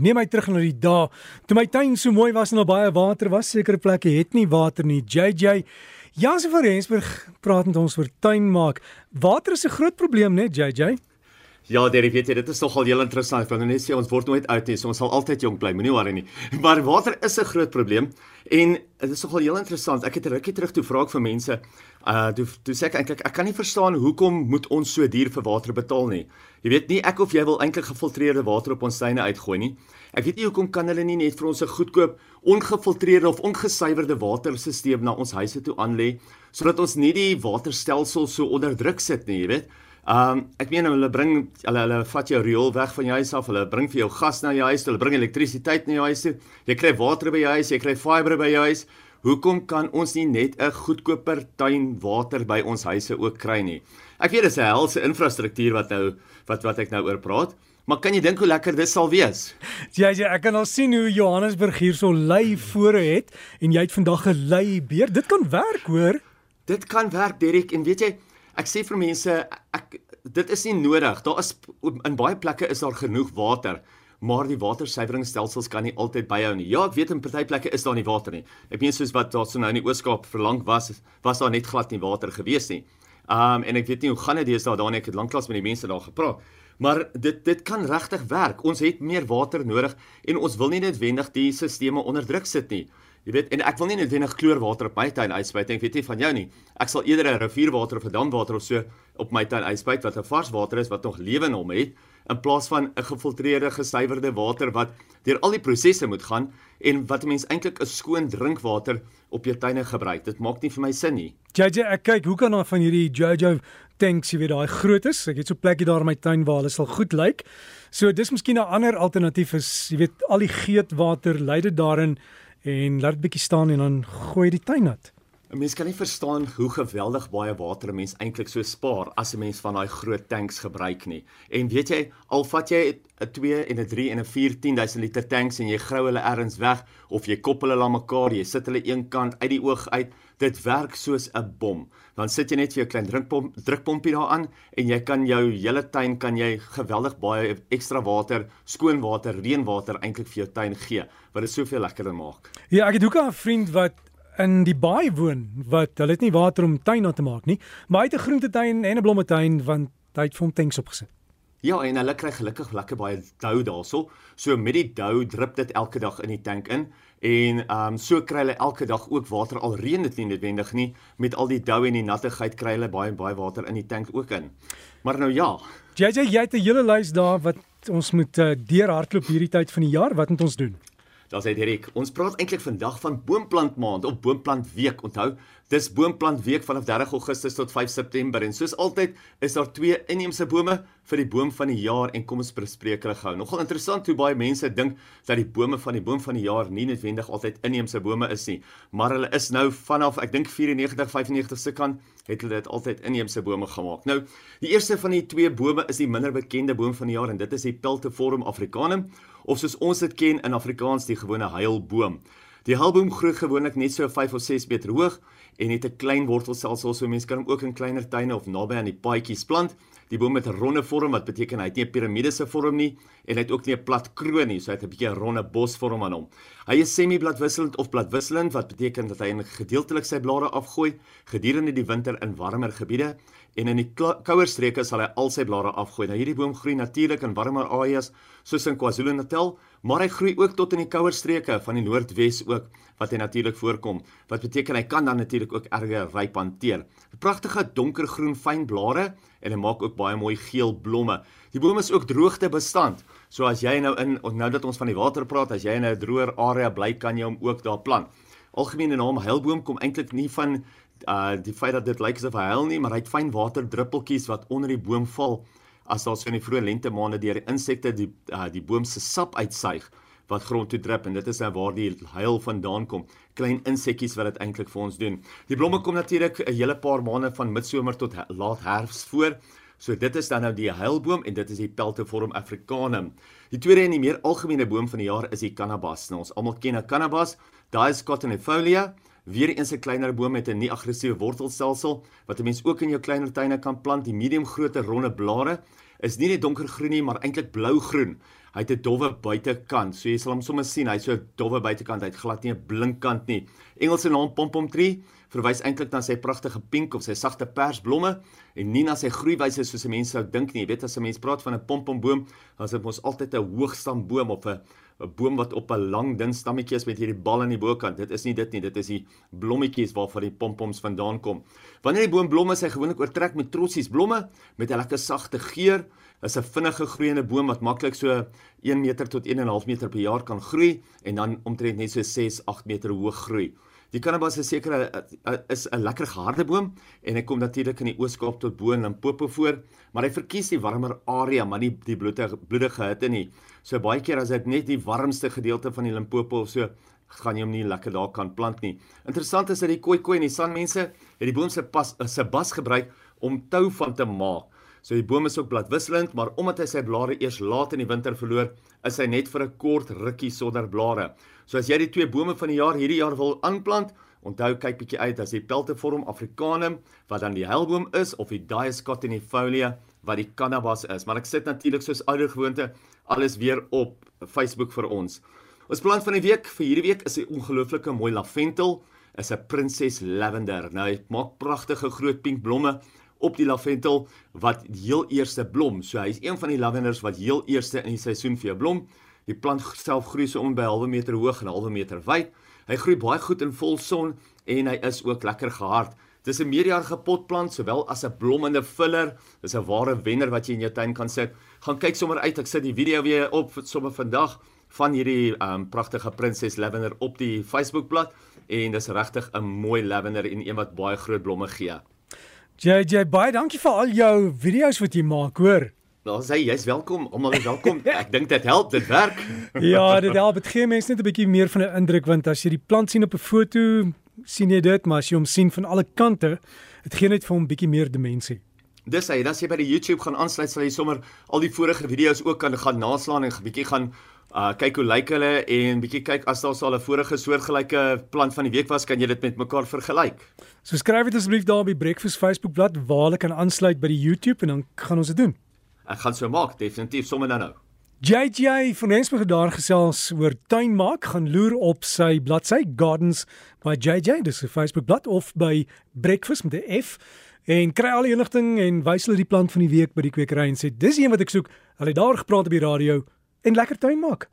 neem my terug na die dae toe my tuin so mooi was en daar baie water was. Sekere plekke het nie water nie. JJ Janse van Rensburg praat met ons oor tuin maak. Water is 'n groot probleem, né, JJ? Ja, Derek, weet jy, dit is nogal heel interessant. Want net sê ons word nooit oud nie, so ons sal altyd jonk bly, moenie worry nie. Maar water is 'n groot probleem en dit is nogal heel interessant. Ek het 'n rukkie terug toe vra ek vir mense, uh toe toe sê ek eintlik ek kan nie verstaan hoekom moet ons so duur vir water betaal nie. Jy weet nie ek of jy wil eintlik gefiltreerde water op ons tuine uitgooi nie. Ek weet nie hoekom kan hulle nie net vir ons 'n goedkoop ongefiltreerde of ongesuiwerde waterstelsel na ons huise toe aanlê sodat ons nie die waterstelsel so onder druk sit nie, jy weet. Ehm um, ek meen hulle bring hulle hulle vat jou riool weg van jou huis af. Hulle bring vir jou gas na jou huis, hulle bring elektrisiteit na jou huis toe. Jy kry water by jou huis, jy kry fibre by jou huis. Hoekom kan ons nie net 'n goedkoper tuinwater by ons huise ook kry nie? Ek weet dis 'n helse infrastruktuur wat nou wat wat ek nou oor praat. Maar kan jy dink hoe lekker dit sal wees? Ja, ja, ek kan al sien hoe Johannesburg hier so lei vore het en jy het vandag gelei beer. Dit kan werk, hoor. Dit kan werk, Derek, en weet jy, ek sê vir mense ek dit is nie nodig. Daar is in baie plekke is daar genoeg water, maar die watersuiweringsstelsels kan nie altyd byhou nie. Ja, ek weet in party plekke is daar nie water nie. Ek meen soos wat daar so nou in die Ooskaap verlang was, was daar net glad nie water gewees nie. Um en ek weet nie hoe gaan dit deesdae daar nie. Ek het lanklaas met die mense daar gepraat. Maar dit dit kan regtig werk. Ons het meer water nodig en ons wil nie noodwendig die stelsels onder druk sit nie. Jy weet, en ek wil nie noodwendig kloorwater op my tuin uitspuit nie. Ek weet nie van jou nie. Ek sal eerder 'n rivierwater of 'n damwater of so op my tuin uitspuit wat 'n vars water is wat nog lewe in hom het in plaas van 'n gefiltreerde, gesuiwerde water wat deur al die prosesse moet gaan en wat 'n mens eintlik 'n skoon drinkwater op jou tuine gebruik. Dit maak nie vir my sin nie. JJ, ek kyk, hoe kan dan van hierdie Jojo tanks, jy weet, daai groot is. Ek het so 'n plekkie daar in my tuin waar hulle sal goed lyk. So dis miskien 'n ander alternatief is, jy weet, al die geetwater lei dit daarin en laat dit bietjie staan en dan gooi die tuin nat. 'n Mens kan nie verstaan hoe geweldig baie water 'n mens eintlik so spaar as 'n mens van daai groot tanks gebruik nie. En weet jy, al vat jy 'n 2 en 'n 3 en 'n 4 10000 liter tanks en jy grou hulle ergens weg of jy koppel hulle aan mekaar, jy sit hulle een kant uit die oog uit, dit werk soos 'n bom. Dan sit jy net vir jou klein drinkpomp drukpompie daaraan en jy kan jou hele tuin kan jy geweldig baie ekstra water, skoon water, reënwater eintlik vir jou tuin gee wat dit soveel lekkerder maak. Ja, ek het ook 'n vriend wat in die baai woon wat hulle het nie water om tuin aan te maak nie, maar hy het 'n groentetuin en 'n blommetuin want hy het fonteins opgesit. Ja, en hulle kry gelukkig lekker baie dou daarso. So met die dou drup dit elke dag in die tank in en ehm um, so kry hulle elke dag ook water al reën dit nie noodwendig nie met al die dou en die nattigheid kry hulle baie baie water in die tank ook in. Maar nou ja, JJ, jy het 'n hele lys daar wat ons moet uh, deurhardloop hierdie tyd van die jaar. Wat moet ons doen? Daar sê Dirk, ons praat eintlik vandag van boomplant maand of boomplant week. Onthou, dis boomplant week vanaf 30 Augustus tot 5 September en soos altyd is daar twee inheemse bome vir die boom van die jaar en kom ons bespreek hulle gou. Nogal interessant hoe baie mense dink dat die bome van die boom van die jaar nie noodwendig altyd inheemse bome is nie, maar hulle is nou vanaf ek dink 94 95 se kant het hulle dit altyd inheemse bome gemaak. Nou, die eerste van die twee bome is die minder bekende boom van die jaar en dit is die Peltiforum africanum of soos ons dit ken in Afrikaans die gewone heilboom. Die heilboom groei gewoonlik net so 5 of 6 meter hoog en het 'n klein wortelstelsel so mense kan hom ook in kleiner tuine of naby aan die paadjies plant. Die boom het 'n ronde vorm wat beteken hy het nie 'n piramidese vorm nie en hy het ook nie 'n plat kroon nie, so hy het 'n bietjie 'n ronde bosvorm aan hom. Hy is semi-bladwisselend of bladwisselend wat beteken dat hy gedeeltelik sy blare afgooi gedurende die winter in warmer gebiede en in die kouer streke sal hy al sy blare afgooi. Nou hierdie boom groei natuurlik in warmer areas soos in KwaZulu-Natal, maar hy groei ook tot in die kouer streke van die Noordwes ook wat hy natuurlik voorkom. Wat beteken hy kan dan natuurlik ook erge ryp hanteer. Pragtige donkergroen fyn blare en hy maak ook baie mooi geel blomme. Die boom is ook droogtebestand. So as jy nou in nou dat ons van die water praat, as jy in 'n droër area bly, kan jy hom ook daar plant. Algemene naam heilboom kom eintlik nie van uh die feit dat dit lyk asof hy huil nie, maar hy het fyn waterdruppeltjies wat onder die boom val as daar so in die vroeë lente maande deur insekte die uh die boom se sap uitsuig wat grond toe drup en dit is nou waar die huil vandaan kom. Klein insekkies wat dit eintlik vir ons doen. Die blomme kom natuurlik 'n hele paar maande van midsomer tot laat herfs voor. So dit is dan nou die huilboom en dit is die Peltiforum africanum. Die tweede en die meer algemene boom van die jaar is die cannabis. Nou ons almal ken 'n cannabis. Daai is Cottonefolia. Weer eens 'n kleiner boom met 'n nie aggressiewe wortelstelsel wat 'n mens ook in jou kleiner tuine kan plant. Die medium grootte ronde blare is nie net donkergroen nie, maar eintlik blougroen. Hy het 'n dowwe buitekant. So jy sal hom sommer sien, hy's so 'n dowwe buitekant. Hy het glad nie 'n blink kant nie. Engelse naam pompom tree verwys eintlik na sy pragtige pink of sy sagte persblomme en nie na sy groeiwyse soos mense sou dink nie. Jy weet as 'n mens praat van 'n pompomboom, dan is dit mos altyd 'n hoogstamboom of 'n 'n boom wat op 'n lang dun stammetjie is met hierdie bal aan die bokant. Dit is nie dit nie, dit is die blommetjies waarvan die pompoms vandaan kom. Wanneer die boom blom, is hy gewoonlik oortrek met trotsies blomme met 'n lekker sagte geur. Is 'n vinnige groeiende boom wat maklik so 1 meter tot 1.5 meter per jaar kan groei en dan omtrent net so 6-8 meter hoog groei. Die cannabis is seker is 'n lekker geharde boom en hy kom natuurlik in die Oos-Kaap tot bo in Limpopo voor, maar hy verkies die warmer area, maar nie die bloedige bloedige hitte nie. So baie keer as dit net die warmste gedeelte van die Limpopo of so gaan jy hom nie lekker daar kan plant nie. Interessant is dat die Khoikhoi en die Sanmense het die boom se pas se bas gebruik om tou van te maak. So die boom is ook bladwisselend, maar omdat hy sy blare eers laat in die winter verloor, is hy net vir 'n kort rukkie sonder blare. So as jy die twee bome van die jaar hierdie jaar wil aanplant, onthou kyk bietjie uit as die Peltiform africanum wat dan die helboom is of die Diascotinifolia wat die cannabis is. Maar ek sit natuurlik soos ouer gewoonte alles weer op Facebook vir ons. Ons plant van die week vir hierdie week is 'n ongelooflike mooi lavendel, is 'n prinses lavender. Nou hy maak pragtige groot pink blomme op die lavendel wat heel eerste blom. So hy's een van die lavenders wat heel eerste in die seisoen vir jou blom. Die plant self groei so om by 'n halwe meter hoog en 'n halwe meter wyd. Hy groei baie goed in volson en hy is ook lekker gehard. Dis 'n meerjarige potplant sowel as 'n blommende filler. Dis 'n ware wenner wat jy in jou tuin kan sit. Gaan kyk sommer uit. Ek sit die video weer op sommer vandag van hierdie um pragtige prinses lavender op die Facebookblad en dis regtig 'n mooi lavender en een wat baie groot blomme gee. JJ baie dankie vir al jou video's wat jy maak, hoor. Nou sê jy's welkom, almal is welkom. Ek dink dit help, dit werk. ja, dit help. Dit gee mense net 'n bietjie meer van 'n indruk want as jy die plant sien op 'n foto, sien jy dit, maar as jy hom sien van alle kante, dit gee net vir hom 'n bietjie meer dimensie. Dis hy, dan as jy by die YouTube gaan aansluit, sal jy sommer al die vorige video's ook kan gaan naslaan en 'n bietjie gaan uh kyk hoe lyk hulle en bietjie kyk as daar sal 'n vorige soortgelyke plant van die week was, kan jy dit met mekaar vergelyk. So skryf dit asseblief daar die Breakfast Facebook bladsy waar hulle kan aansluit by die YouTube en dan gaan ons dit doen. Ek gaan so maak, definitief sommer nou nou. JJ van Rensburg daar gesels oor tuin maak, gaan loer op sy bladsy Gardens by JJ, dis 'n Facebook bladsy of by Breakfast met 'n F en kry al die inligting en wys hulle die plant van die week by die kwekery en sê dis een wat ek soek. Hulle het daar gepraat op die radio en lekker tuin maak.